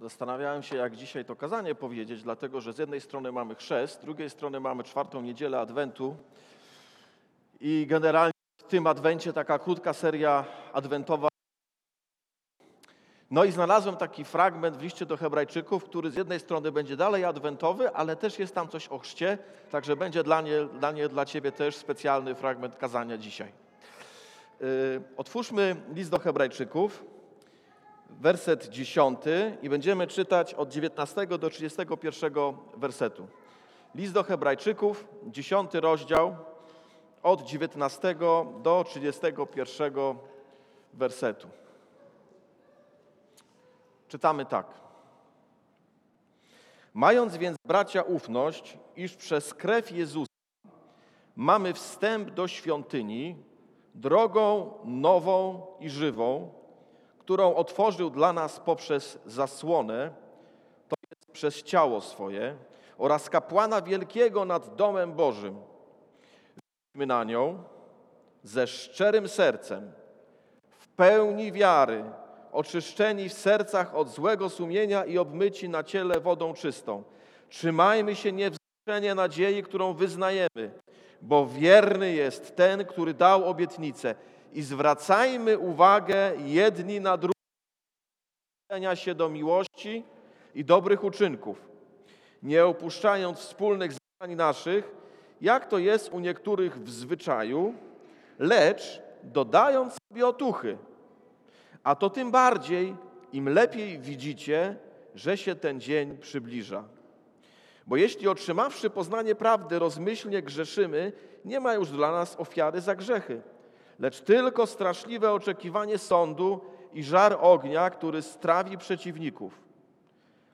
Zastanawiałem się, jak dzisiaj to kazanie powiedzieć, dlatego że z jednej strony mamy chrzest, z drugiej strony mamy czwartą niedzielę Adwentu i generalnie w tym Adwencie taka krótka seria adwentowa. No i znalazłem taki fragment w liście do Hebrajczyków, który z jednej strony będzie dalej adwentowy, ale też jest tam coś o chrzcie, także będzie dla mnie, dla, nie, dla Ciebie też specjalny fragment kazania dzisiaj. Yy, otwórzmy list do Hebrajczyków werset 10 i będziemy czytać od 19 do 31 wersetu. List do Hebrajczyków, 10 rozdział, od 19 do 31 wersetu. Czytamy tak. Mając więc, bracia, ufność, iż przez krew Jezusa mamy wstęp do świątyni drogą nową i żywą, którą otworzył dla nas poprzez zasłonę, to jest przez ciało swoje, oraz kapłana wielkiego nad domem Bożym. Wejdźmy na nią ze szczerym sercem, w pełni wiary, oczyszczeni w sercach od złego sumienia i obmyci na ciele wodą czystą. Trzymajmy się niewzruszenie nadziei, którą wyznajemy, bo wierny jest ten, który dał obietnicę i zwracajmy uwagę jedni na drugich, się do miłości i dobrych uczynków, nie opuszczając wspólnych zdań naszych, jak to jest u niektórych w zwyczaju, lecz dodając sobie otuchy. A to tym bardziej, im lepiej widzicie, że się ten dzień przybliża. Bo jeśli otrzymawszy poznanie prawdy, rozmyślnie grzeszymy, nie ma już dla nas ofiary za grzechy lecz tylko straszliwe oczekiwanie sądu i żar ognia, który strawi przeciwników.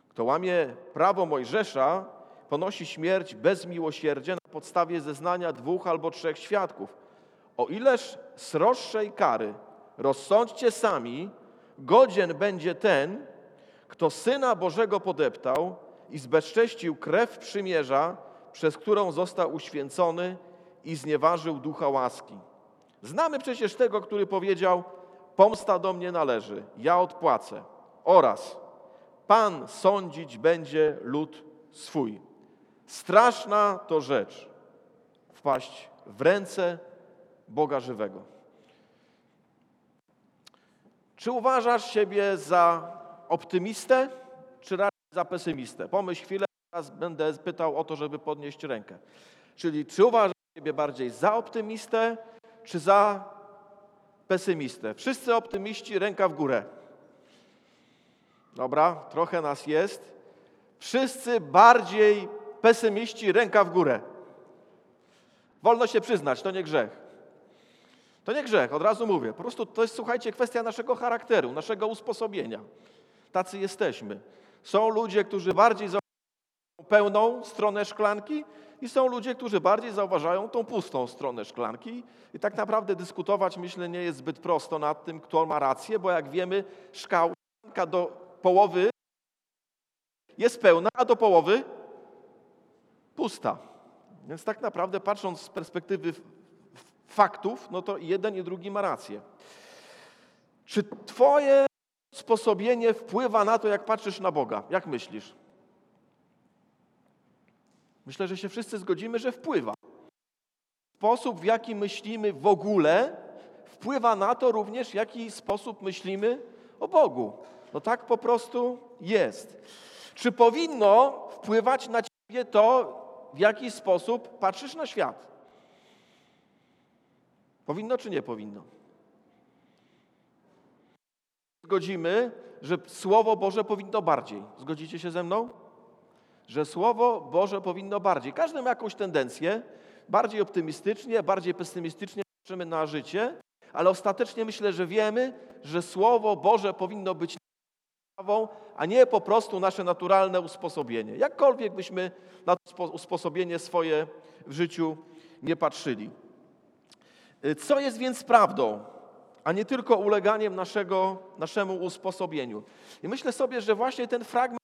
Kto łamie prawo Mojżesza, ponosi śmierć bez miłosierdzia na podstawie zeznania dwóch albo trzech świadków. O ileż sroższej kary rozsądźcie sami, godzien będzie ten, kto Syna Bożego podeptał i zbezcześcił krew przymierza, przez którą został uświęcony i znieważył ducha łaski. Znamy przecież tego, który powiedział: Pomsta do mnie należy, ja odpłacę. Oraz Pan sądzić będzie lud swój. Straszna to rzecz wpaść w ręce Boga żywego. Czy uważasz siebie za optymistę, czy raczej za pesymistę? Pomyśl chwilę, teraz będę pytał o to, żeby podnieść rękę. Czyli czy uważasz siebie bardziej za optymistę, czy za pesymistę? Wszyscy optymiści, ręka w górę. Dobra, trochę nas jest. Wszyscy bardziej pesymiści, ręka w górę. Wolno się przyznać, to nie grzech. To nie grzech, od razu mówię. Po prostu to jest, słuchajcie, kwestia naszego charakteru, naszego usposobienia. Tacy jesteśmy. Są ludzie, którzy bardziej zauważają pełną stronę szklanki, i są ludzie, którzy bardziej zauważają tą pustą stronę szklanki. I tak naprawdę dyskutować, myślę, nie jest zbyt prosto nad tym, kto ma rację, bo jak wiemy, szklanka do połowy jest pełna, a do połowy pusta. Więc tak naprawdę, patrząc z perspektywy faktów, no to jeden i drugi ma rację. Czy Twoje sposobienie wpływa na to, jak patrzysz na Boga? Jak myślisz? Myślę, że się wszyscy zgodzimy, że wpływa. Sposób, w jaki myślimy w ogóle, wpływa na to również, w jaki sposób myślimy o Bogu. No tak po prostu jest. Czy powinno wpływać na ciebie to, w jaki sposób patrzysz na świat? Powinno czy nie powinno? Zgodzimy, że Słowo Boże powinno bardziej. Zgodzicie się ze mną? Że Słowo Boże powinno bardziej. Każdy ma jakąś tendencję, bardziej optymistycznie, bardziej pesymistycznie patrzymy na życie, ale ostatecznie myślę, że wiemy, że Słowo Boże powinno być prawą, a nie po prostu nasze naturalne usposobienie. Jakkolwiek byśmy na to usposobienie swoje w życiu nie patrzyli. Co jest więc prawdą, a nie tylko uleganiem naszego, naszemu usposobieniu? I myślę sobie, że właśnie ten fragment,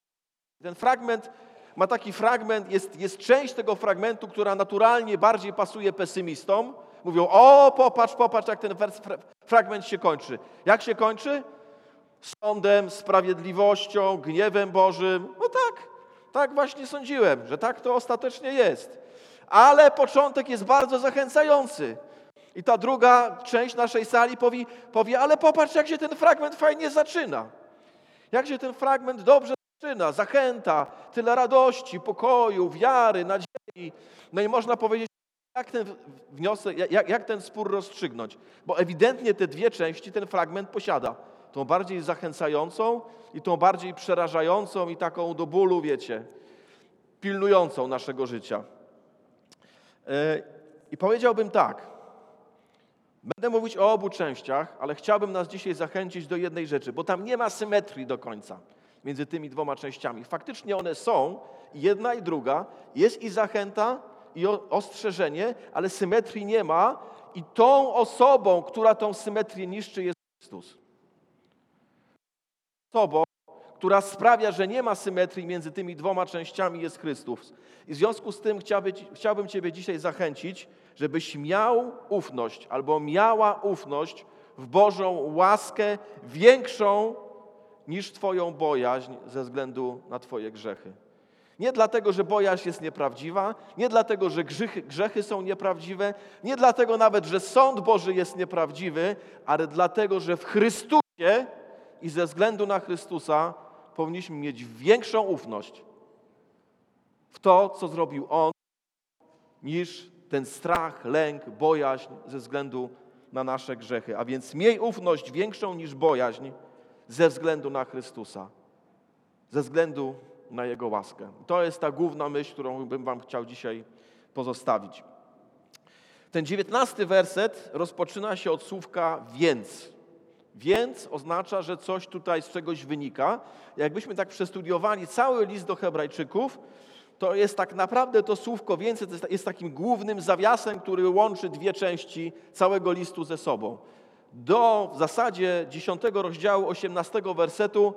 ten fragment ma taki fragment, jest, jest część tego fragmentu, która naturalnie bardziej pasuje pesymistom. Mówią, o popatrz, popatrz, jak ten wers, fragment się kończy. Jak się kończy? sądem, sprawiedliwością, gniewem Bożym. No tak, tak właśnie sądziłem, że tak to ostatecznie jest. Ale początek jest bardzo zachęcający. I ta druga część naszej sali powie, powie, ale popatrz, jak się ten fragment fajnie zaczyna. Jak się ten fragment dobrze zaczyna. Zachęta, tyle radości, pokoju, wiary, nadziei. No i można powiedzieć, jak ten wniosek, jak, jak ten spór rozstrzygnąć? Bo ewidentnie te dwie części ten fragment posiada. Tą bardziej zachęcającą i tą bardziej przerażającą i taką do bólu, wiecie, pilnującą naszego życia. E, I powiedziałbym tak. Będę mówić o obu częściach, ale chciałbym nas dzisiaj zachęcić do jednej rzeczy, bo tam nie ma symetrii do końca między tymi dwoma częściami. Faktycznie one są, jedna i druga. Jest i zachęta, i ostrzeżenie, ale symetrii nie ma i tą osobą, która tą symetrię niszczy jest Chrystus. Osobą, która sprawia, że nie ma symetrii między tymi dwoma częściami jest Chrystus. I w związku z tym chciałbym, chciałbym Ciebie dzisiaj zachęcić, żebyś miał ufność albo miała ufność w Bożą łaskę większą niż Twoją bojaźń ze względu na Twoje grzechy. Nie dlatego, że bojaźń jest nieprawdziwa, nie dlatego, że grzechy, grzechy, są nieprawdziwe, nie dlatego nawet, że sąd Boży jest nieprawdziwy, ale dlatego, że w Chrystusie i ze względu na Chrystusa powinniśmy mieć większą ufność w to, co zrobił On, niż ten strach, lęk, bojaźń ze względu na nasze grzechy. A więc miej ufność większą niż bojaźń ze względu na Chrystusa, ze względu na Jego łaskę. To jest ta główna myśl, którą bym Wam chciał dzisiaj pozostawić. Ten dziewiętnasty werset rozpoczyna się od słówka więc. Więc oznacza, że coś tutaj z czegoś wynika. Jakbyśmy tak przestudiowali cały list do Hebrajczyków, to jest tak naprawdę to słówko więcej, jest takim głównym zawiasem, który łączy dwie części całego listu ze sobą. Do w zasadzie 10 rozdziału 18 wersetu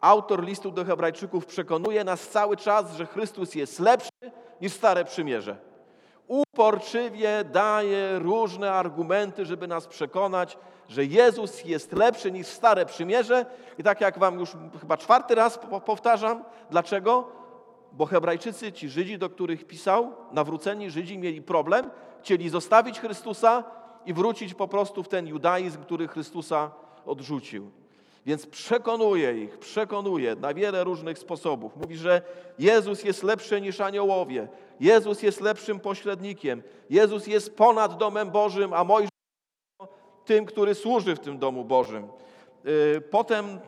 autor listu do Hebrajczyków przekonuje nas cały czas, że Chrystus jest lepszy niż Stare Przymierze. Uporczywie daje różne argumenty, żeby nas przekonać, że Jezus jest lepszy niż Stare Przymierze. I tak jak Wam już chyba czwarty raz powtarzam, dlaczego? Bo Hebrajczycy, ci Żydzi, do których pisał, nawróceni Żydzi mieli problem, chcieli zostawić Chrystusa i wrócić po prostu w ten judaizm, który Chrystusa odrzucił. Więc przekonuje ich, przekonuje na wiele różnych sposobów. Mówi, że Jezus jest lepszy niż aniołowie, Jezus jest lepszym pośrednikiem, Jezus jest ponad domem Bożym, a Mojżesz tym, który służy w tym domu Bożym. Y, potem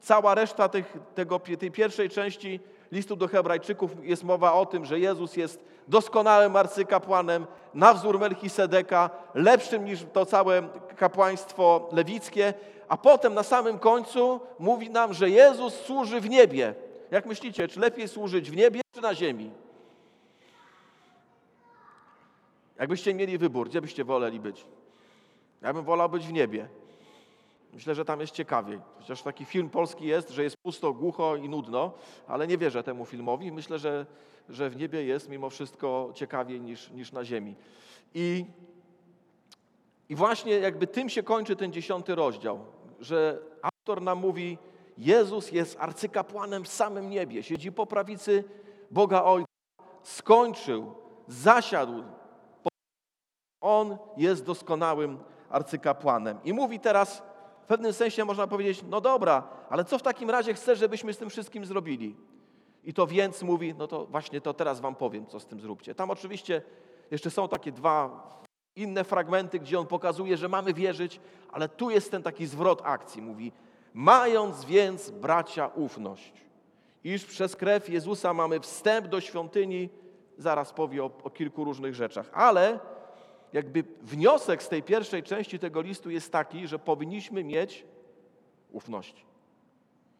cała reszta tych, tego, tej pierwszej części listu do Hebrajczyków jest mowa o tym, że Jezus jest doskonałym arcykapłanem na wzór Melchisedeka, lepszym niż to całe kapłaństwo lewickie, a potem na samym końcu mówi nam, że Jezus służy w niebie. Jak myślicie, czy lepiej służyć w niebie, czy na ziemi? Jakbyście mieli wybór, gdzie byście woleli być? Ja bym wolał być w niebie. Myślę, że tam jest ciekawiej. Chociaż taki film polski jest, że jest pusto, głucho i nudno, ale nie wierzę temu filmowi. Myślę, że, że w niebie jest mimo wszystko ciekawiej niż, niż na ziemi. I, I właśnie jakby tym się kończy ten dziesiąty rozdział, że autor nam mówi, Jezus jest arcykapłanem w samym niebie, siedzi po prawicy Boga Ojca, skończył, zasiadł. On jest doskonałym arcykapłanem. I mówi teraz w pewnym sensie można powiedzieć, no dobra, ale co w takim razie chcesz, żebyśmy z tym wszystkim zrobili? I to więc mówi, no to właśnie to teraz wam powiem, co z tym zróbcie. Tam oczywiście jeszcze są takie dwa inne fragmenty, gdzie on pokazuje, że mamy wierzyć, ale tu jest ten taki zwrot akcji. Mówi, mając więc, bracia, ufność, iż przez krew Jezusa mamy wstęp do świątyni, zaraz powie o, o kilku różnych rzeczach, ale jakby wniosek z tej pierwszej części tego listu jest taki, że powinniśmy mieć ufność.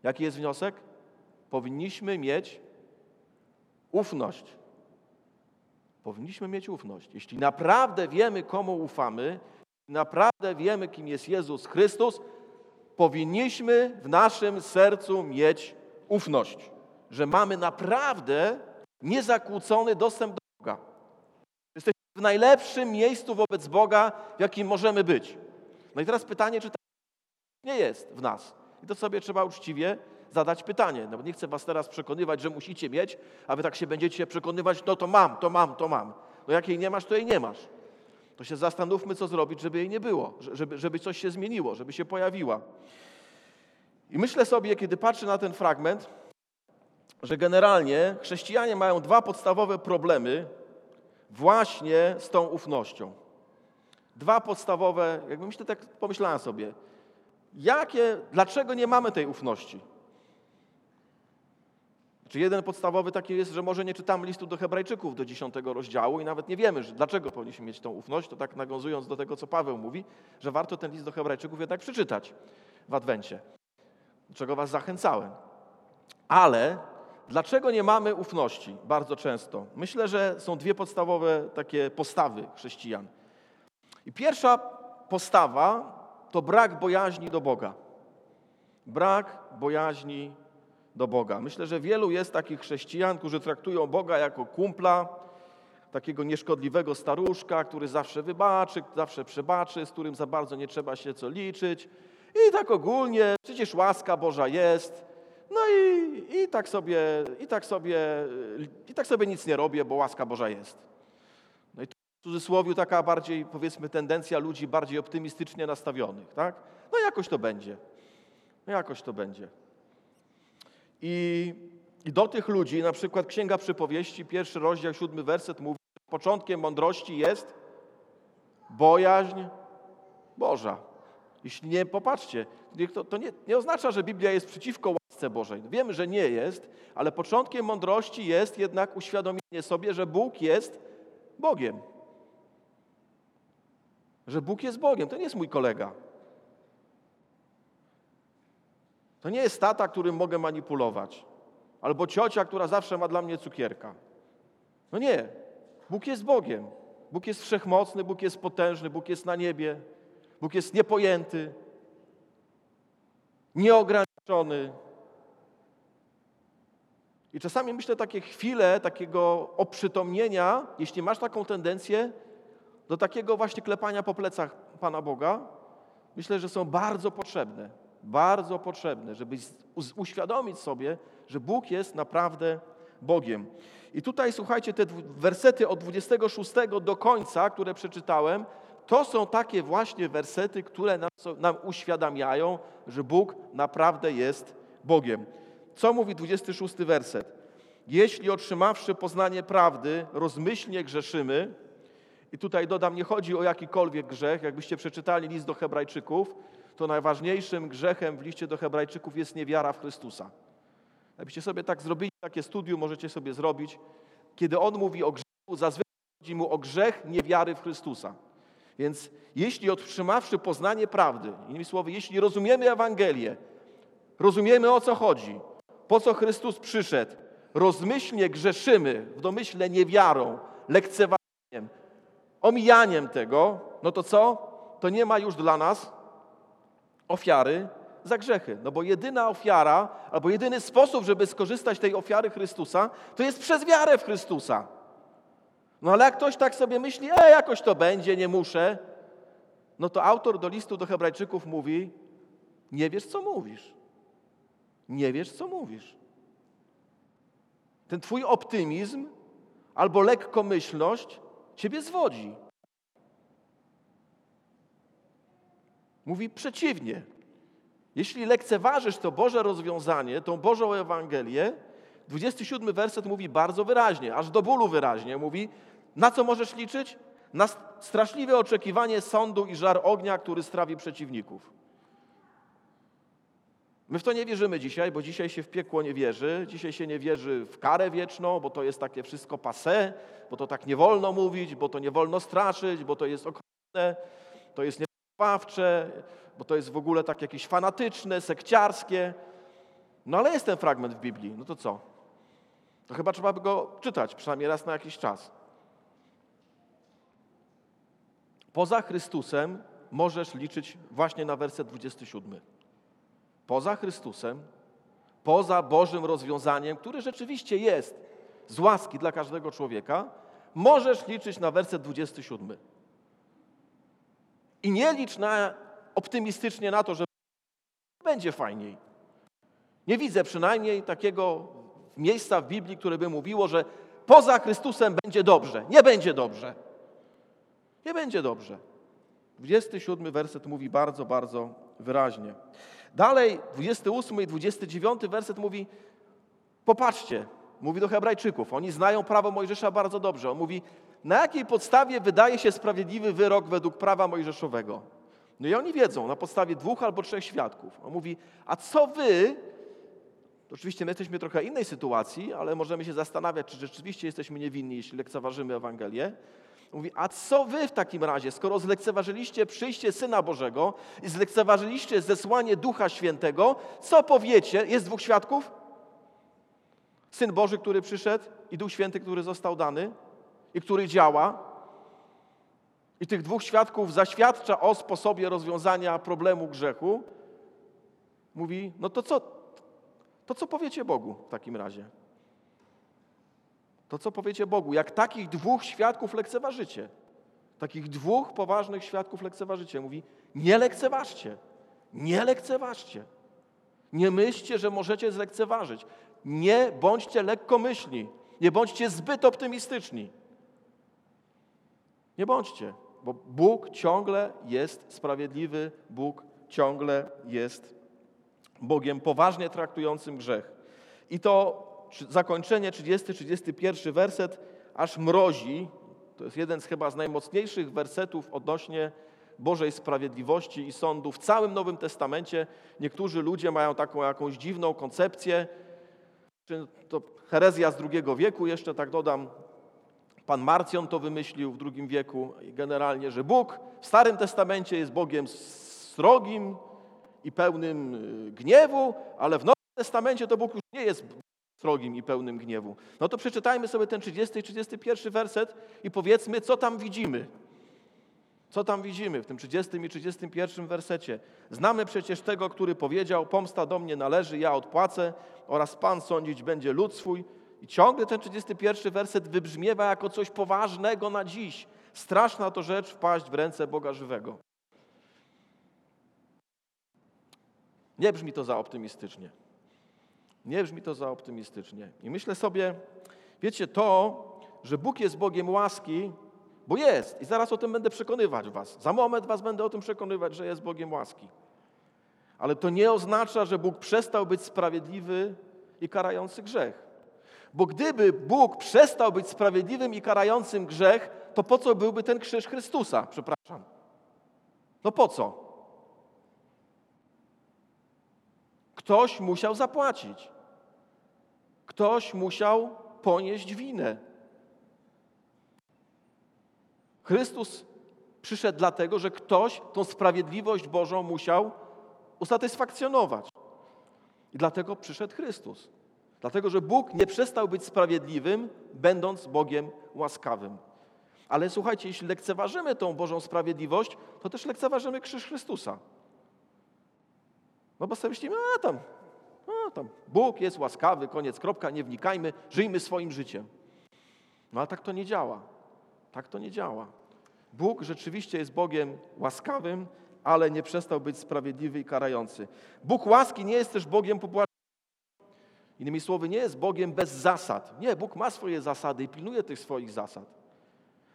Jaki jest wniosek? Powinniśmy mieć ufność. Powinniśmy mieć ufność. Jeśli naprawdę wiemy, komu ufamy, naprawdę wiemy, kim jest Jezus Chrystus, powinniśmy w naszym sercu mieć ufność, że mamy naprawdę niezakłócony dostęp do w najlepszym miejscu wobec Boga, w jakim możemy być. No i teraz pytanie, czy tak nie jest w nas. I to sobie trzeba uczciwie zadać pytanie. No bo nie chcę was teraz przekonywać, że musicie mieć, a wy tak się będziecie przekonywać, no to mam, to mam, to mam. No jak jej nie masz, to jej nie masz. To się zastanówmy, co zrobić, żeby jej nie było, żeby, żeby coś się zmieniło, żeby się pojawiła. I myślę sobie, kiedy patrzę na ten fragment, że generalnie chrześcijanie mają dwa podstawowe problemy właśnie z tą ufnością. Dwa podstawowe, jakby myślę, tak pomyślałem sobie, jakie, dlaczego nie mamy tej ufności? Czy jeden podstawowy taki jest, że może nie czytamy listu do Hebrajczyków do 10 rozdziału i nawet nie wiemy, że dlaczego powinniśmy mieć tą ufność, to tak nawiązując do tego, co Paweł mówi, że warto ten list do Hebrajczyków jednak przeczytać w Adwencie, do czego Was zachęcałem. Ale dlaczego nie mamy ufności bardzo często? Myślę, że są dwie podstawowe takie postawy chrześcijan. I pierwsza postawa to brak bojaźni do Boga. Brak bojaźni do Boga. Myślę, że wielu jest takich chrześcijan, którzy traktują Boga jako kumpla, takiego nieszkodliwego staruszka, który zawsze wybaczy, zawsze przebaczy, z którym za bardzo nie trzeba się co liczyć. I tak ogólnie, przecież łaska Boża jest. No i, i, tak sobie, i, tak sobie, i tak sobie nic nie robię, bo łaska Boża jest. No i to w cudzysłowie taka bardziej, powiedzmy, tendencja ludzi bardziej optymistycznie nastawionych, tak? No jakoś to będzie. No jakoś to będzie. I, I do tych ludzi, na przykład Księga Przypowieści, pierwszy rozdział, siódmy werset mówi, że początkiem mądrości jest bojaźń Boża. Jeśli nie, popatrzcie, to, to nie, nie oznacza, że Biblia jest przeciwko łasce Bożej. Wiemy, że nie jest, ale początkiem mądrości jest jednak uświadomienie sobie, że Bóg jest Bogiem. Że Bóg jest Bogiem, to nie jest mój kolega. To nie jest tata, którym mogę manipulować, albo ciocia, która zawsze ma dla mnie cukierka. No nie. Bóg jest Bogiem. Bóg jest wszechmocny, Bóg jest potężny, Bóg jest na niebie, Bóg jest niepojęty, nieograniczony. I czasami myślę takie chwile takiego oprzytomnienia, jeśli masz taką tendencję do takiego właśnie klepania po plecach Pana Boga, myślę, że są bardzo potrzebne bardzo potrzebne, żeby uświadomić sobie, że Bóg jest naprawdę Bogiem. I tutaj słuchajcie, te wersety od 26 do końca, które przeczytałem, to są takie właśnie wersety, które nam, nam uświadamiają, że Bóg naprawdę jest Bogiem. Co mówi 26 werset? Jeśli otrzymawszy poznanie prawdy, rozmyślnie grzeszymy, i tutaj dodam, nie chodzi o jakikolwiek grzech, jakbyście przeczytali list do Hebrajczyków, to najważniejszym grzechem w liście do Hebrajczyków jest niewiara w Chrystusa. Jakbyście sobie tak zrobili, takie studium możecie sobie zrobić. Kiedy on mówi o grzechu, zazwyczaj chodzi mu o grzech niewiary w Chrystusa. Więc jeśli otrzymawszy poznanie prawdy, innymi słowy, jeśli rozumiemy Ewangelię, rozumiemy o co chodzi, po co Chrystus przyszedł, rozmyślnie grzeszymy w domyśle niewiarą, lekceważeniem, omijaniem tego, no to co? To nie ma już dla nas ofiary za grzechy. No bo jedyna ofiara, albo jedyny sposób, żeby skorzystać tej ofiary Chrystusa, to jest przez wiarę w Chrystusa. No ale jak ktoś tak sobie myśli, e, jakoś to będzie, nie muszę, no to autor do listu do Hebrajczyków mówi, nie wiesz, co mówisz. Nie wiesz, co mówisz. Ten twój optymizm albo lekkomyślność ciebie zwodzi. Mówi przeciwnie. Jeśli lekceważysz to Boże rozwiązanie, tą Bożą Ewangelię, 27 werset mówi bardzo wyraźnie, aż do bólu wyraźnie. Mówi, na co możesz liczyć? Na straszliwe oczekiwanie sądu i żar ognia, który strawi przeciwników. My w to nie wierzymy dzisiaj, bo dzisiaj się w piekło nie wierzy. Dzisiaj się nie wierzy w karę wieczną, bo to jest takie wszystko passe, bo to tak nie wolno mówić, bo to nie wolno straszyć, bo to jest okropne, to jest bawcze, bo to jest w ogóle tak jakieś fanatyczne, sekciarskie. No ale jest ten fragment w Biblii, no to co? To chyba trzeba by go czytać, przynajmniej raz na jakiś czas. Poza Chrystusem możesz liczyć właśnie na werset 27. Poza Chrystusem, poza Bożym rozwiązaniem, które rzeczywiście jest z łaski dla każdego człowieka, możesz liczyć na werset 27. I nie licz na, optymistycznie na to, że będzie fajniej. Nie widzę przynajmniej takiego miejsca w Biblii, które by mówiło, że poza Chrystusem będzie dobrze. Nie będzie dobrze. Nie będzie dobrze. 27 werset mówi bardzo, bardzo wyraźnie. Dalej 28 i 29 werset mówi: Popatrzcie, mówi do Hebrajczyków, oni znają prawo Mojżesza bardzo dobrze. On mówi: Na jakiej podstawie wydaje się sprawiedliwy wyrok według prawa mojżeszowego? No i oni wiedzą na podstawie dwóch albo trzech świadków. On mówi: A co wy? Oczywiście my jesteśmy w trochę innej sytuacji, ale możemy się zastanawiać, czy rzeczywiście jesteśmy niewinni, jeśli lekceważymy Ewangelię. Mówi, a co wy w takim razie, skoro zlekceważyliście przyjście Syna Bożego i zlekceważyliście zesłanie Ducha Świętego, co powiecie? Jest dwóch świadków? Syn Boży, który przyszedł i Duch Święty, który został dany i który działa. I tych dwóch świadków zaświadcza o sposobie rozwiązania problemu grzechu. Mówi, no to co, to co powiecie Bogu w takim razie? To co powiecie Bogu? Jak takich dwóch świadków lekceważycie? Takich dwóch poważnych świadków lekceważycie. Mówi, nie lekceważcie. Nie lekceważcie. Nie myślcie, że możecie zlekceważyć. Nie bądźcie lekkomyślni. Nie bądźcie zbyt optymistyczni. Nie bądźcie, bo Bóg ciągle jest sprawiedliwy, Bóg ciągle jest Bogiem poważnie traktującym grzech. I to zakończenie, 30-31 werset, aż mrozi. To jest jeden z chyba z najmocniejszych wersetów odnośnie Bożej sprawiedliwości i sądu w całym Nowym Testamencie. Niektórzy ludzie mają taką jakąś dziwną koncepcję, czy to herezja z II wieku, jeszcze tak dodam, pan Marcjon to wymyślił w II wieku generalnie, że Bóg w Starym Testamencie jest Bogiem srogim i pełnym y, gniewu, ale w Nowym Testamencie to Bóg już nie jest srogim i pełnym gniewu. No to przeczytajmy sobie ten 30 i 31 werset i powiedzmy, co tam widzimy. Co tam widzimy w tym 30 i 31 wersecie? Znamy przecież tego, który powiedział: Pomsta do mnie należy, ja odpłacę, oraz Pan sądzić będzie lud swój. I ciągle ten 31 werset wybrzmiewa jako coś poważnego na dziś. Straszna to rzecz wpaść w ręce Boga żywego. Nie brzmi to za optymistycznie. Nie brzmi to za optymistycznie. I myślę sobie, wiecie, to, że Bóg jest Bogiem łaski, bo jest. I zaraz o tym będę przekonywać Was. Za moment Was będę o tym przekonywać, że jest Bogiem łaski. Ale to nie oznacza, że Bóg przestał być sprawiedliwy i karający grzech. Bo gdyby Bóg przestał być sprawiedliwym i karającym grzech, to po co byłby ten krzyż Chrystusa? Przepraszam. No po co? Ktoś musiał zapłacić. Ktoś musiał ponieść winę. Chrystus przyszedł dlatego, że ktoś tą sprawiedliwość Bożą musiał usatysfakcjonować. I dlatego przyszedł Chrystus. Dlatego, że Bóg nie przestał być sprawiedliwym, będąc Bogiem łaskawym. Ale słuchajcie, jeśli lekceważymy tą Bożą sprawiedliwość, to też lekceważymy krzyż Chrystusa. No bo sobie myślimy, a tam, a tam, Bóg jest łaskawy, koniec, kropka, nie wnikajmy, żyjmy swoim życiem. No ale tak to nie działa. Tak to nie działa. Bóg rzeczywiście jest Bogiem łaskawym, ale nie przestał być sprawiedliwy i karający. Bóg łaski nie jest też Bogiem popłaczającym. Innymi słowy, nie jest Bogiem bez zasad. Nie, Bóg ma swoje zasady i pilnuje tych swoich zasad.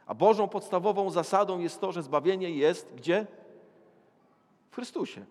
A Bożą podstawową zasadą jest to, że zbawienie jest gdzie? W Chrystusie.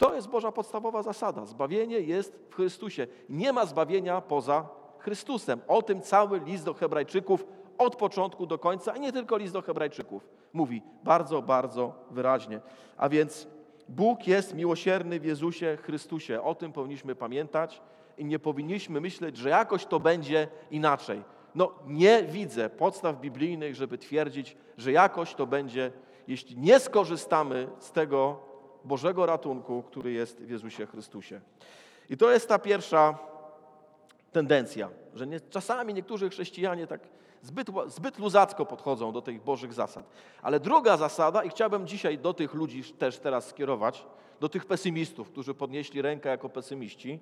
To jest Boża podstawowa zasada. Zbawienie jest w Chrystusie. Nie ma zbawienia poza Chrystusem. O tym cały list do Hebrajczyków od początku do końca, a nie tylko list do Hebrajczyków, mówi bardzo, bardzo wyraźnie. A więc Bóg jest miłosierny w Jezusie Chrystusie. O tym powinniśmy pamiętać i nie powinniśmy myśleć, że jakoś to będzie inaczej. No, nie widzę podstaw biblijnych, żeby twierdzić, że jakoś to będzie, jeśli nie skorzystamy z tego Bożego ratunku, który jest w Jezusie Chrystusie. I to jest ta pierwsza tendencja, że nie, czasami niektórzy chrześcijanie tak zbyt, zbyt luzacko podchodzą do tych Bożych zasad. Ale druga zasada, i chciałbym dzisiaj do tych ludzi też teraz skierować, do tych pesymistów, którzy podnieśli rękę jako pesymiści.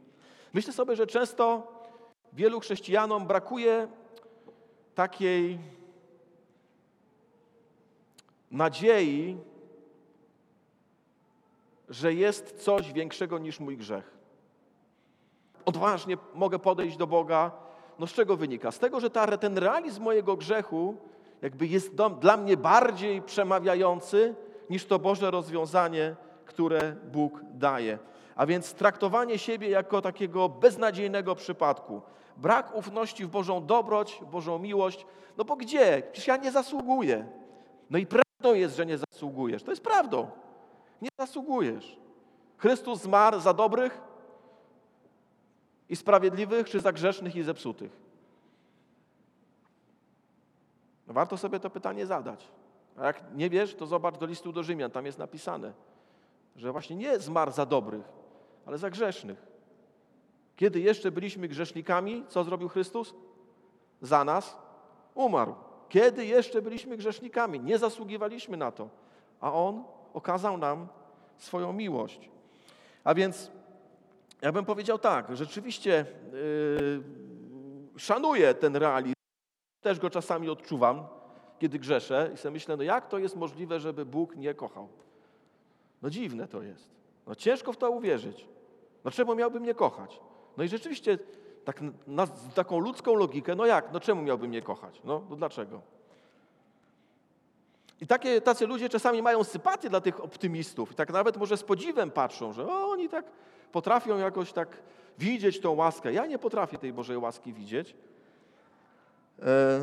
Myślę sobie, że często wielu chrześcijanom brakuje takiej nadziei że jest coś większego niż mój grzech. Odważnie mogę podejść do Boga. No z czego wynika? Z tego, że ta, ten realizm mojego grzechu jakby jest do, dla mnie bardziej przemawiający niż to Boże rozwiązanie, które Bóg daje. A więc traktowanie siebie jako takiego beznadziejnego przypadku, brak ufności w Bożą dobroć, Bożą miłość, no bo gdzie? Przecież ja nie zasługuję. No i prawdą jest, że nie zasługujesz. To jest prawdą. Nie zasługujesz. Chrystus zmarł za dobrych i sprawiedliwych, czy za grzesznych i zepsutych? No warto sobie to pytanie zadać. A jak nie wiesz, to zobacz do listu do Rzymian, tam jest napisane, że właśnie nie zmarł za dobrych, ale za grzesznych. Kiedy jeszcze byliśmy grzesznikami, co zrobił Chrystus? Za nas umarł. Kiedy jeszcze byliśmy grzesznikami, nie zasługiwaliśmy na to, a On okazał nam swoją miłość. A więc ja bym powiedział tak, rzeczywiście yy, szanuję ten realizm, też go czasami odczuwam, kiedy grzeszę i sobie myślę, no jak to jest możliwe, żeby Bóg nie kochał? No dziwne to jest. No ciężko w to uwierzyć. No czemu miałby mnie kochać? No i rzeczywiście tak na, taką ludzką logikę, no jak, no czemu miałby mnie kochać? No, no dlaczego? I takie, tacy ludzie czasami mają sympatię dla tych optymistów i tak nawet może z podziwem patrzą, że o, oni tak potrafią jakoś tak widzieć tą łaskę. Ja nie potrafię tej Bożej łaski widzieć. E,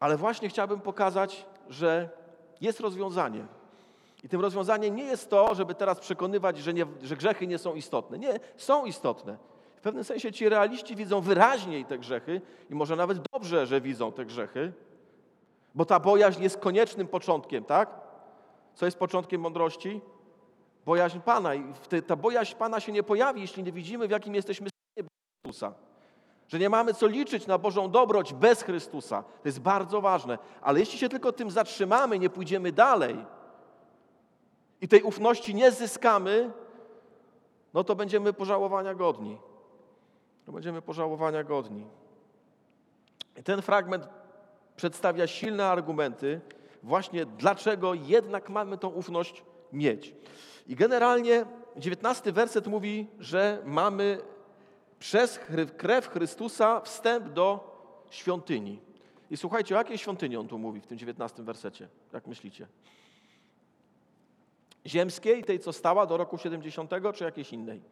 ale właśnie chciałbym pokazać, że jest rozwiązanie. I tym rozwiązaniem nie jest to, żeby teraz przekonywać, że, nie, że grzechy nie są istotne. Nie, są istotne. W pewnym sensie ci realiści widzą wyraźniej te grzechy i może nawet dobrze, że widzą te grzechy, bo ta bojaźń jest koniecznym początkiem, tak? Co jest początkiem mądrości? Bojaźń Pana. I ta bojaźń Pana się nie pojawi, jeśli nie widzimy, w jakim jesteśmy stanie Chrystusa. Że nie mamy co liczyć na Bożą dobroć bez Chrystusa. To jest bardzo ważne. Ale jeśli się tylko tym zatrzymamy, nie pójdziemy dalej i tej ufności nie zyskamy, no to będziemy pożałowania godni. To będziemy pożałowania godni. I ten fragment przedstawia silne argumenty, właśnie dlaczego jednak mamy tą ufność mieć. I generalnie dziewiętnasty werset mówi, że mamy przez krew Chrystusa wstęp do świątyni. I słuchajcie, o jakiej świątyni on tu mówi w tym dziewiętnastym wersecie? Jak myślicie? Ziemskiej, tej co stała do roku 70, czy jakiejś innej?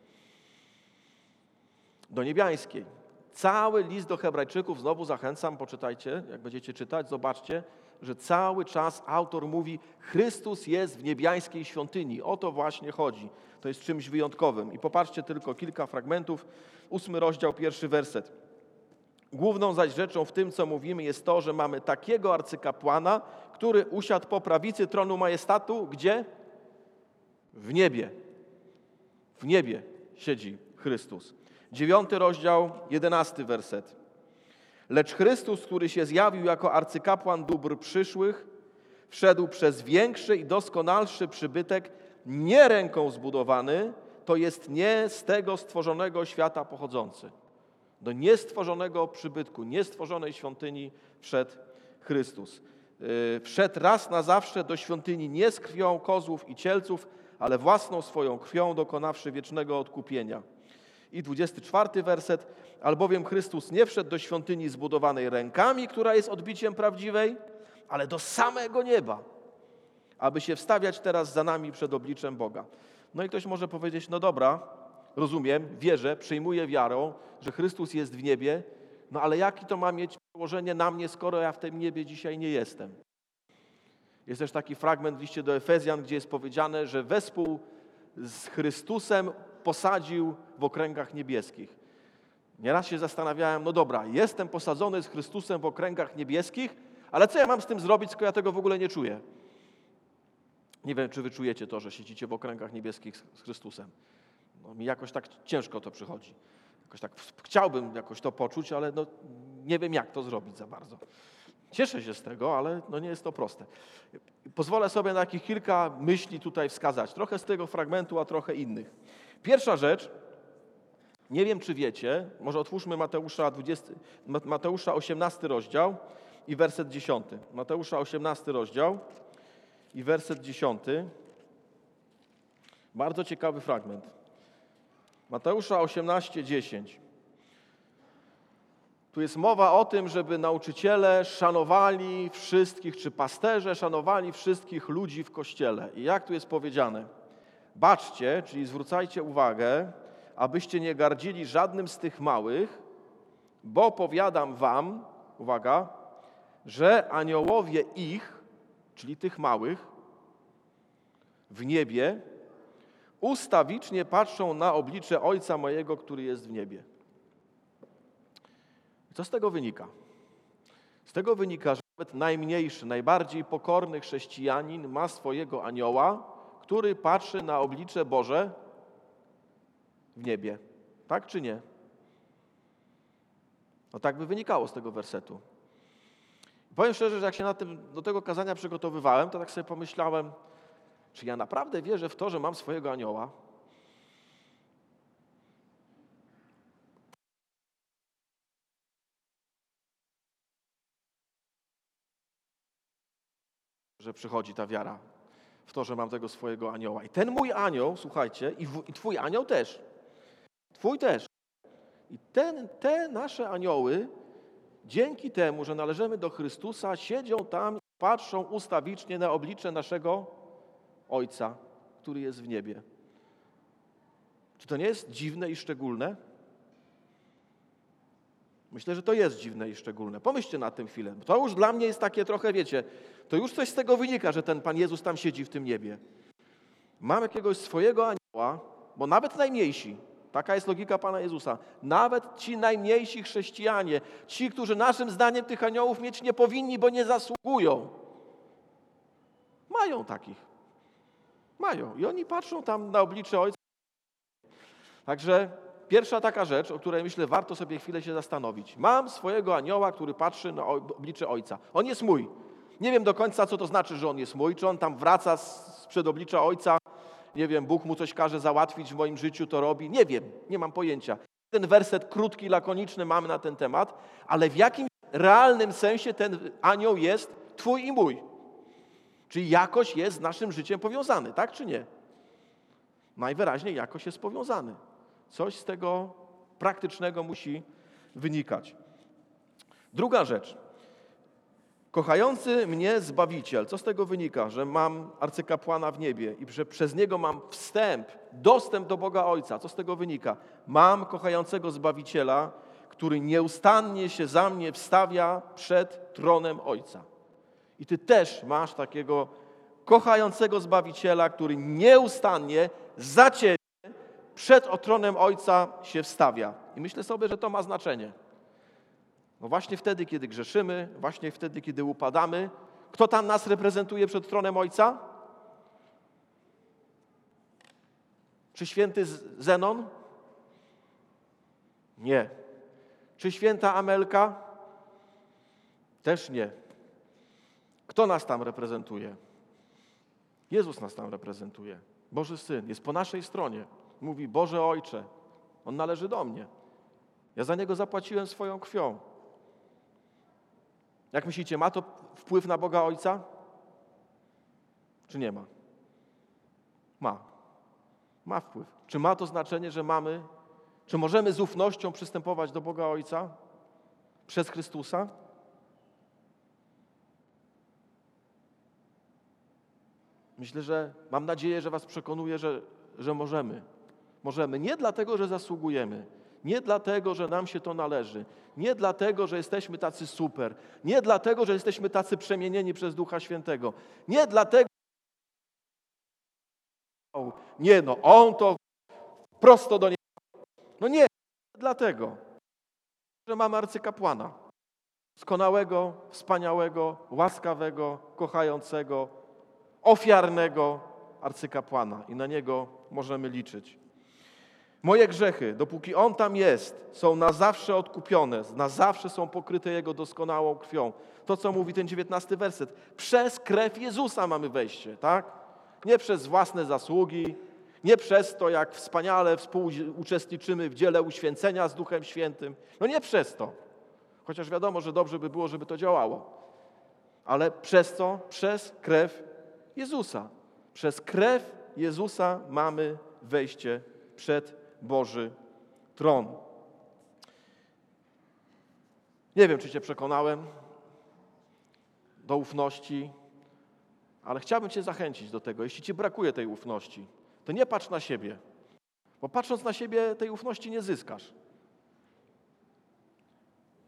Do niebiańskiej. Cały list do Hebrajczyków, znowu zachęcam, poczytajcie, jak będziecie czytać, zobaczcie, że cały czas autor mówi: Chrystus jest w niebiańskiej świątyni. O to właśnie chodzi. To jest czymś wyjątkowym. I popatrzcie tylko kilka fragmentów. Ósmy rozdział, pierwszy werset. Główną zaś rzeczą w tym, co mówimy, jest to, że mamy takiego arcykapłana, który usiadł po prawicy tronu majestatu, gdzie? W niebie. W niebie siedzi Chrystus. Dziewiąty rozdział, jedenasty werset. Lecz Chrystus, który się zjawił jako arcykapłan dóbr przyszłych, wszedł przez większy i doskonalszy przybytek, nie ręką zbudowany, to jest nie z tego stworzonego świata pochodzący. Do niestworzonego przybytku, niestworzonej świątyni wszedł Chrystus. Yy, wszedł raz na zawsze do świątyni nie z krwią kozłów i cielców, ale własną swoją krwią dokonawszy wiecznego odkupienia. I 24 werset. Albowiem Chrystus nie wszedł do świątyni zbudowanej rękami, która jest odbiciem prawdziwej, ale do samego nieba, aby się wstawiać teraz za nami przed obliczem Boga. No i ktoś może powiedzieć, no dobra, rozumiem, wierzę, przyjmuję wiarą, że Chrystus jest w niebie, no ale jaki to ma mieć przełożenie na mnie, skoro ja w tym niebie dzisiaj nie jestem? Jest też taki fragment w liście do Efezjan, gdzie jest powiedziane, że wespół z Chrystusem posadził w okręgach niebieskich. Nieraz się zastanawiałem, no dobra, jestem posadzony z Chrystusem w okręgach niebieskich, ale co ja mam z tym zrobić, skoro ja tego w ogóle nie czuję? Nie wiem, czy wy czujecie to, że siedzicie w okręgach niebieskich z Chrystusem. No, mi jakoś tak ciężko to przychodzi. Jakoś tak chciałbym jakoś to poczuć, ale no, nie wiem, jak to zrobić za bardzo. Cieszę się z tego, ale no nie jest to proste. Pozwolę sobie na jakieś kilka myśli tutaj wskazać. Trochę z tego fragmentu, a trochę innych. Pierwsza rzecz, nie wiem czy wiecie, może otwórzmy Mateusza, 20, Mateusza 18 rozdział i werset 10. Mateusza 18 rozdział i werset 10. Bardzo ciekawy fragment. Mateusza 18, 10. Tu jest mowa o tym, żeby nauczyciele szanowali wszystkich, czy pasterze szanowali wszystkich ludzi w kościele. I jak tu jest powiedziane? Baczcie, czyli zwrócajcie uwagę, abyście nie gardzili żadnym z tych małych, bo powiadam wam, uwaga, że aniołowie ich, czyli tych małych, w niebie ustawicznie patrzą na oblicze Ojca mojego, który jest w niebie. Co z tego wynika? Z tego wynika, że nawet najmniejszy, najbardziej pokorny chrześcijanin ma swojego anioła, który patrzy na oblicze Boże w niebie. Tak czy nie? No tak by wynikało z tego wersetu. Powiem szczerze, że jak się na tym, do tego kazania przygotowywałem, to tak sobie pomyślałem, czy ja naprawdę wierzę w to, że mam swojego anioła? Że przychodzi ta wiara w to, że mam tego swojego anioła. I ten mój anioł, słuchajcie, i, w, i twój anioł też. Twój też. I ten, te nasze anioły, dzięki temu, że należymy do Chrystusa, siedzą tam i patrzą ustawicznie na oblicze naszego Ojca, który jest w niebie. Czy to nie jest dziwne i szczególne? Myślę, że to jest dziwne i szczególne. Pomyślcie na tym chwilę. To już dla mnie jest takie trochę, wiecie, to już coś z tego wynika, że ten Pan Jezus tam siedzi w tym niebie. Mam jakiegoś swojego anioła, bo nawet najmniejsi, taka jest logika Pana Jezusa, nawet ci najmniejsi chrześcijanie, ci, którzy naszym zdaniem tych aniołów mieć nie powinni, bo nie zasługują, mają takich. Mają. I oni patrzą tam na oblicze Ojca. Także pierwsza taka rzecz, o której myślę, warto sobie chwilę się zastanowić. Mam swojego anioła, który patrzy na oblicze Ojca. On jest mój. Nie wiem do końca, co to znaczy, że on jest mój, czy on tam wraca z przed oblicza Ojca, nie wiem, Bóg mu coś każe załatwić w moim życiu, to robi. Nie wiem, nie mam pojęcia. Ten werset krótki, lakoniczny mamy na ten temat, ale w jakim realnym sensie ten anioł jest Twój i mój. Czyli jakoś jest z naszym życiem powiązany, tak czy nie? Najwyraźniej jakoś jest powiązany. Coś z tego praktycznego musi wynikać. Druga rzecz. Kochający mnie Zbawiciel. Co z tego wynika? Że mam arcykapłana w niebie i że przez niego mam wstęp, dostęp do Boga Ojca. Co z tego wynika? Mam kochającego Zbawiciela, który nieustannie się za mnie wstawia przed tronem Ojca. I ty też masz takiego kochającego Zbawiciela, który nieustannie za ciebie przed otronem Ojca się wstawia. I myślę sobie, że to ma znaczenie. No właśnie wtedy, kiedy grzeszymy, właśnie wtedy, kiedy upadamy, kto tam nas reprezentuje przed tronem Ojca? Czy święty Zenon? Nie. Czy święta Amelka? Też nie. Kto nas tam reprezentuje? Jezus nas tam reprezentuje. Boży Syn jest po naszej stronie. Mówi: Boże Ojcze, On należy do mnie. Ja za niego zapłaciłem swoją krwią. Jak myślicie, ma to wpływ na Boga Ojca? Czy nie ma? Ma. Ma wpływ. Czy ma to znaczenie, że mamy, czy możemy z ufnością przystępować do Boga Ojca przez Chrystusa? Myślę, że mam nadzieję, że Was przekonuję, że, że możemy. Możemy nie dlatego, że zasługujemy, nie dlatego, że nam się to należy, nie dlatego, że jesteśmy tacy super, nie dlatego, że jesteśmy tacy przemienieni przez Ducha Świętego, nie dlatego, nie no, On to prosto do niego. No nie, dlatego, że mamy arcykapłana, doskonałego, wspaniałego, łaskawego, kochającego, ofiarnego arcykapłana i na niego możemy liczyć. Moje grzechy, dopóki On tam jest, są na zawsze odkupione, na zawsze są pokryte Jego doskonałą krwią. To, co mówi ten dziewiętnasty werset. Przez krew Jezusa mamy wejście, tak? Nie przez własne zasługi, nie przez to, jak wspaniale współuczestniczymy w dziele uświęcenia z Duchem Świętym. No nie przez to. Chociaż wiadomo, że dobrze by było, żeby to działało. Ale przez co? Przez krew Jezusa. Przez krew Jezusa mamy wejście przed Boży tron. Nie wiem, czy Cię przekonałem do ufności, ale chciałbym Cię zachęcić do tego. Jeśli Ci brakuje tej ufności, to nie patrz na siebie, bo patrząc na siebie tej ufności nie zyskasz.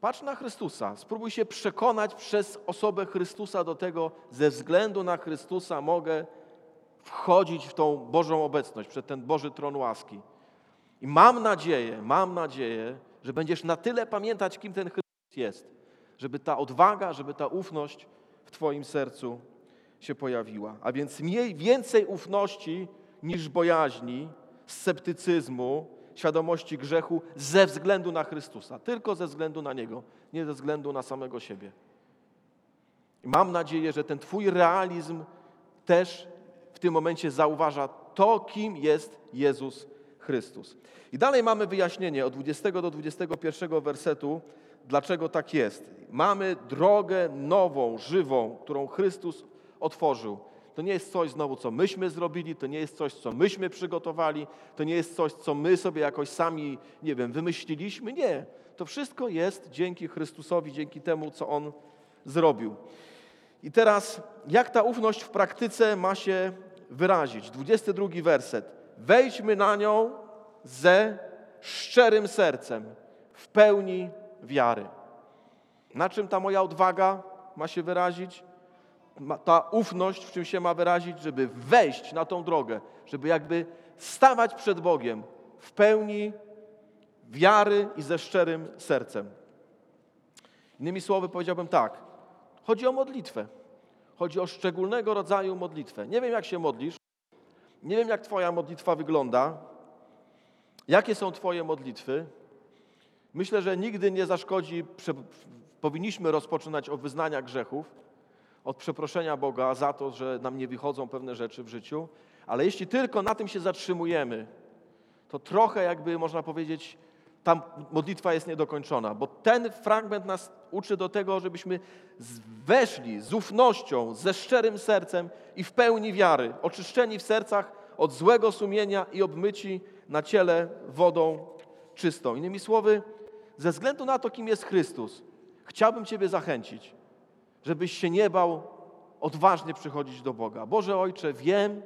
Patrz na Chrystusa. Spróbuj się przekonać przez osobę Chrystusa do tego, ze względu na Chrystusa mogę wchodzić w tą Bożą obecność, przed ten Boży tron łaski. I mam nadzieję, mam nadzieję, że będziesz na tyle pamiętać, kim ten Chrystus jest, żeby ta odwaga, żeby ta ufność w Twoim sercu się pojawiła. A więc miej więcej ufności niż bojaźni, sceptycyzmu, świadomości grzechu ze względu na Chrystusa. Tylko ze względu na Niego, nie ze względu na samego siebie. I mam nadzieję, że ten Twój realizm też w tym momencie zauważa to, kim jest Jezus Chrystus. I dalej mamy wyjaśnienie od 20 do 21 wersetu, dlaczego tak jest. Mamy drogę nową, żywą, którą Chrystus otworzył. To nie jest coś znowu, co myśmy zrobili, to nie jest coś, co myśmy przygotowali, to nie jest coś, co my sobie jakoś sami, nie wiem, wymyśliliśmy. Nie. To wszystko jest dzięki Chrystusowi, dzięki temu, co On zrobił. I teraz, jak ta ufność w praktyce ma się wyrazić? 22 werset. Wejdźmy na nią ze szczerym sercem, w pełni wiary. Na czym ta moja odwaga ma się wyrazić? ta ufność w czym się ma wyrazić, żeby wejść na tą drogę, żeby jakby stawać przed Bogiem w pełni wiary i ze szczerym sercem. Innymi słowy powiedziałbym tak, chodzi o modlitwę. Chodzi o szczególnego rodzaju modlitwę. Nie wiem, jak się modlisz, nie wiem, jak Twoja modlitwa wygląda, jakie są Twoje modlitwy. Myślę, że nigdy nie zaszkodzi, powinniśmy rozpoczynać od wyznania grzechów, od przeproszenia Boga za to, że nam nie wychodzą pewne rzeczy w życiu, ale jeśli tylko na tym się zatrzymujemy, to trochę jakby można powiedzieć, ta modlitwa jest niedokończona, bo ten fragment nas uczy do tego, żebyśmy weszli z ufnością, ze szczerym sercem i w pełni wiary, oczyszczeni w sercach od złego sumienia i obmyci na ciele wodą czystą. Innymi słowy, ze względu na to, kim jest Chrystus, chciałbym Ciebie zachęcić, żebyś się nie bał odważnie przychodzić do Boga. Boże Ojcze, wiem,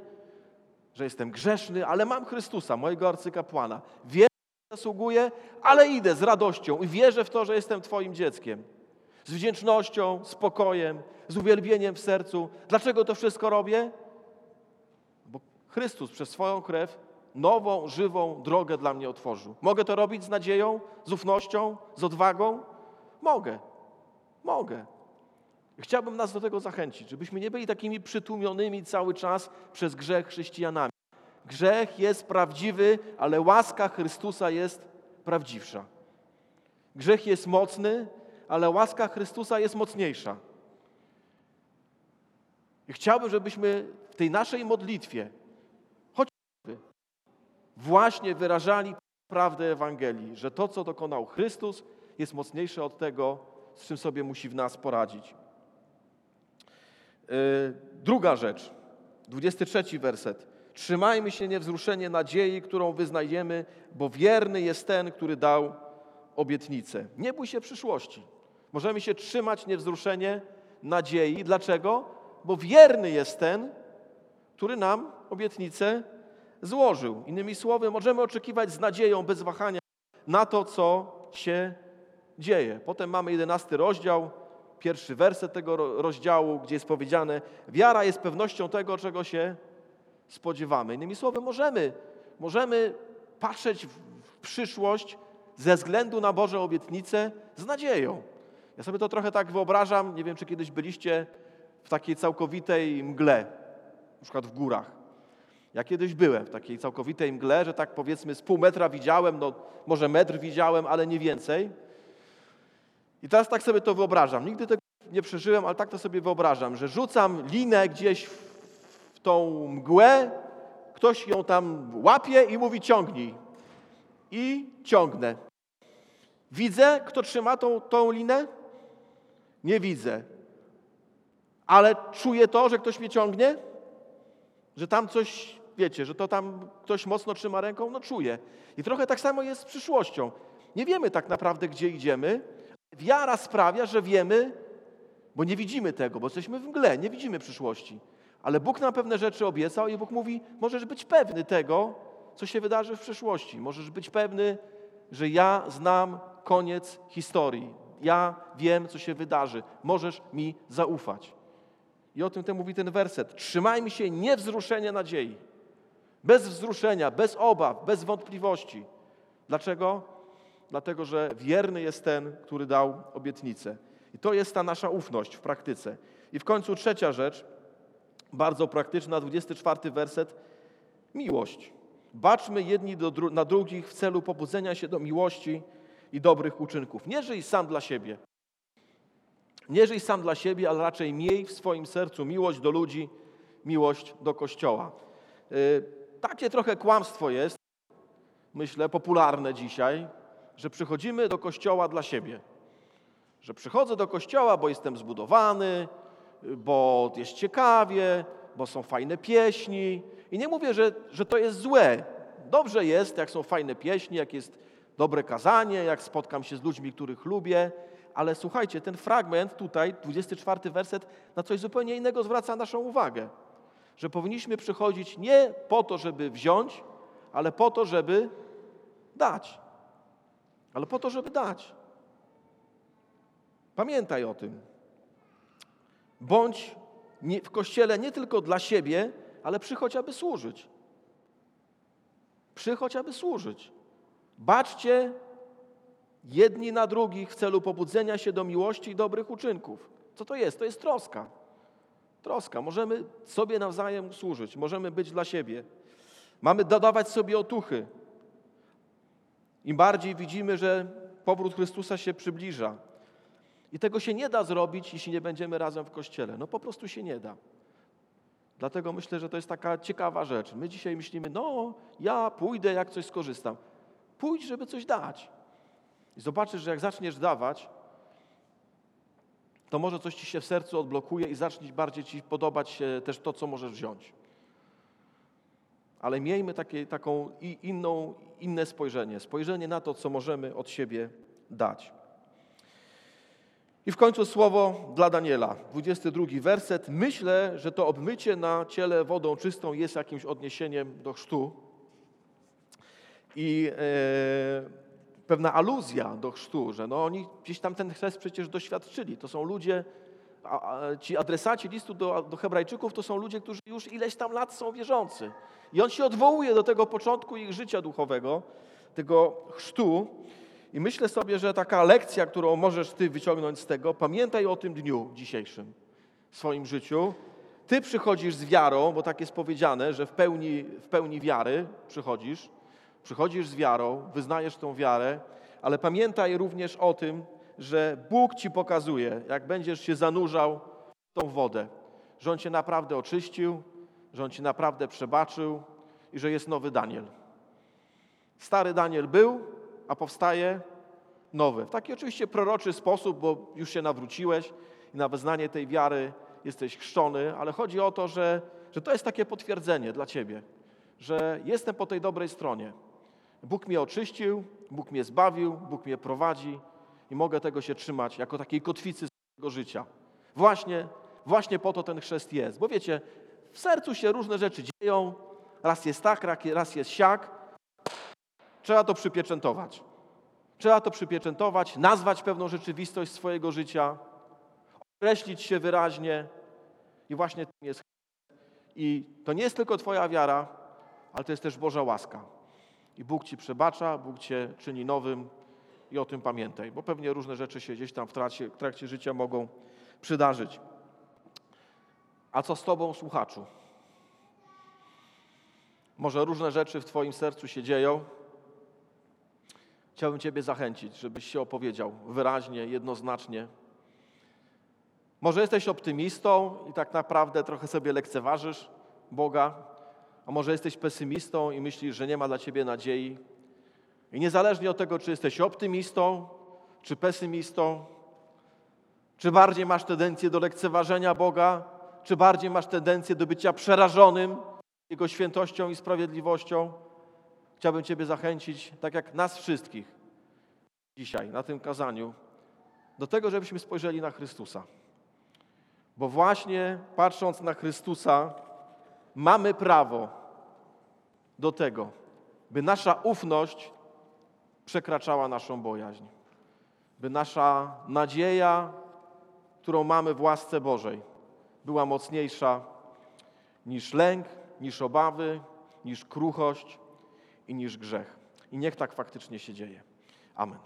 że jestem grzeszny, ale mam Chrystusa, mojego arcykapłana. Wiem, zasługuję, ale idę z radością i wierzę w to, że jestem Twoim dzieckiem. Z wdzięcznością, spokojem, z uwielbieniem w sercu. Dlaczego to wszystko robię? Bo Chrystus przez swoją krew nową, żywą drogę dla mnie otworzył. Mogę to robić z nadzieją, z ufnością, z odwagą? Mogę. Mogę. Chciałbym nas do tego zachęcić, żebyśmy nie byli takimi przytłumionymi cały czas przez grzech chrześcijanami. Grzech jest prawdziwy, ale łaska Chrystusa jest prawdziwsza. Grzech jest mocny, ale łaska Chrystusa jest mocniejsza. I chciałbym, żebyśmy w tej naszej modlitwie choćby właśnie wyrażali prawdę Ewangelii, że to, co dokonał Chrystus, jest mocniejsze od tego, z czym sobie musi w nas poradzić. Y, druga rzecz, 23 werset. Trzymajmy się niewzruszenie nadziei, którą wyznajemy, bo wierny jest ten, który dał obietnicę. Nie bój się przyszłości. Możemy się trzymać niewzruszenie nadziei. Dlaczego? Bo wierny jest ten, który nam obietnicę złożył. Innymi słowy, możemy oczekiwać z nadzieją, bez wahania na to, co się dzieje. Potem mamy jedenasty rozdział, pierwszy werset tego rozdziału, gdzie jest powiedziane: Wiara jest pewnością tego, czego się spodziewamy. Innymi słowy, możemy, możemy patrzeć w przyszłość ze względu na Boże obietnice z nadzieją. Ja sobie to trochę tak wyobrażam, nie wiem, czy kiedyś byliście w takiej całkowitej mgle, na przykład w górach. Ja kiedyś byłem w takiej całkowitej mgle, że tak powiedzmy z pół metra widziałem, no może metr widziałem, ale nie więcej. I teraz tak sobie to wyobrażam. Nigdy tego nie przeżyłem, ale tak to sobie wyobrażam, że rzucam linę gdzieś w tą mgłę, ktoś ją tam łapie i mówi ciągnij. I ciągnę. Widzę, kto trzyma tą, tą linę? Nie widzę. Ale czuję to, że ktoś mnie ciągnie? Że tam coś wiecie, że to tam ktoś mocno trzyma ręką, no czuję. I trochę tak samo jest z przyszłością. Nie wiemy tak naprawdę, gdzie idziemy. Wiara sprawia, że wiemy, bo nie widzimy tego, bo jesteśmy w mgle, nie widzimy przyszłości. Ale Bóg nam pewne rzeczy obiecał i Bóg mówi, możesz być pewny tego, co się wydarzy w przyszłości. Możesz być pewny, że ja znam koniec historii. Ja wiem, co się wydarzy. Możesz mi zaufać. I o tym ten mówi ten werset. Trzymajmy się niewzruszenia nadziei. Bez wzruszenia, bez obaw, bez wątpliwości. Dlaczego? Dlatego, że wierny jest ten, który dał obietnicę. I to jest ta nasza ufność w praktyce. I w końcu trzecia rzecz, bardzo praktyczna, 24 werset. Miłość. Baczmy jedni dru- na drugich w celu pobudzenia się do miłości i dobrych uczynków. Nie żyj sam dla siebie. Nie żyj sam dla siebie, ale raczej miej w swoim sercu miłość do ludzi, miłość do Kościoła. Yy, takie trochę kłamstwo jest, myślę, popularne dzisiaj, że przychodzimy do Kościoła dla siebie. Że przychodzę do Kościoła, bo jestem zbudowany, bo jest ciekawie, bo są fajne pieśni. I nie mówię, że, że to jest złe. Dobrze jest, jak są fajne pieśni, jak jest dobre kazanie, jak spotkam się z ludźmi, których lubię. Ale słuchajcie, ten fragment tutaj, 24 werset, na coś zupełnie innego zwraca naszą uwagę. Że powinniśmy przychodzić nie po to, żeby wziąć, ale po to, żeby dać. Ale po to, żeby dać. Pamiętaj o tym. Bądź w kościele nie tylko dla siebie, ale przychodź, aby służyć. Przychodź, aby służyć. Baczcie jedni na drugich w celu pobudzenia się do miłości i dobrych uczynków. Co to jest? To jest troska. Troska. Możemy sobie nawzajem służyć, możemy być dla siebie. Mamy dodawać sobie otuchy. Im bardziej widzimy, że powrót Chrystusa się przybliża. I tego się nie da zrobić, jeśli nie będziemy razem w kościele. No po prostu się nie da. Dlatego myślę, że to jest taka ciekawa rzecz. My dzisiaj myślimy, no ja pójdę, jak coś skorzystam. Pójdź, żeby coś dać. I zobaczysz, że jak zaczniesz dawać, to może coś ci się w sercu odblokuje i zacznie bardziej ci podobać się też to, co możesz wziąć. Ale miejmy takie, taką i inną, inne spojrzenie. Spojrzenie na to, co możemy od siebie dać. I w końcu słowo dla Daniela, 22 werset. Myślę, że to obmycie na ciele wodą czystą jest jakimś odniesieniem do chrztu. I e, pewna aluzja do chrztu, że no oni gdzieś tam ten chrzest przecież doświadczyli. To są ludzie, a, a, ci adresaci listu do, do Hebrajczyków to są ludzie, którzy już ileś tam lat są wierzący. I on się odwołuje do tego początku ich życia duchowego, tego chrztu. I myślę sobie, że taka lekcja, którą możesz ty wyciągnąć z tego, pamiętaj o tym dniu dzisiejszym w swoim życiu. Ty przychodzisz z wiarą, bo tak jest powiedziane, że w pełni, w pełni wiary przychodzisz. Przychodzisz z wiarą, wyznajesz tą wiarę, ale pamiętaj również o tym, że Bóg ci pokazuje, jak będziesz się zanurzał w tą wodę, że On cię naprawdę oczyścił, że On ci naprawdę przebaczył i że jest nowy Daniel. Stary Daniel był, a powstaje nowy. W taki oczywiście proroczy sposób, bo już się nawróciłeś i na wyznanie tej wiary jesteś chrzczony, ale chodzi o to, że, że to jest takie potwierdzenie dla ciebie, że jestem po tej dobrej stronie. Bóg mnie oczyścił, Bóg mnie zbawił, Bóg mnie prowadzi i mogę tego się trzymać jako takiej kotwicy swojego życia. Właśnie, właśnie po to ten chrzest jest. Bo wiecie, w sercu się różne rzeczy dzieją, raz jest tak, raz jest siak, Trzeba to przypieczętować. Trzeba to przypieczętować, nazwać pewną rzeczywistość swojego życia, określić się wyraźnie i właśnie tym jest. I to nie jest tylko Twoja wiara, ale to jest też Boża łaska. I Bóg Ci przebacza, Bóg Cię czyni nowym i o tym pamiętaj, bo pewnie różne rzeczy się gdzieś tam w trakcie, w trakcie życia mogą przydarzyć. A co z Tobą, słuchaczu? Może różne rzeczy w Twoim sercu się dzieją, Chciałbym Ciebie zachęcić, żebyś się opowiedział wyraźnie, jednoznacznie. Może jesteś optymistą i tak naprawdę trochę sobie lekceważysz Boga, a może jesteś pesymistą i myślisz, że nie ma dla Ciebie nadziei. I niezależnie od tego, czy jesteś optymistą, czy pesymistą, czy bardziej masz tendencję do lekceważenia Boga, czy bardziej masz tendencję do bycia przerażonym Jego świętością i sprawiedliwością, chciałbym Ciebie zachęcić, tak jak nas wszystkich dzisiaj na tym kazaniu, do tego, żebyśmy spojrzeli na Chrystusa. Bo właśnie patrząc na Chrystusa, mamy prawo do tego, by nasza ufność przekraczała naszą bojaźń, by nasza nadzieja, którą mamy w łasce Bożej, była mocniejsza niż lęk, niż obawy, niż kruchość i niż grzech. I niech tak faktycznie się dzieje. Amen.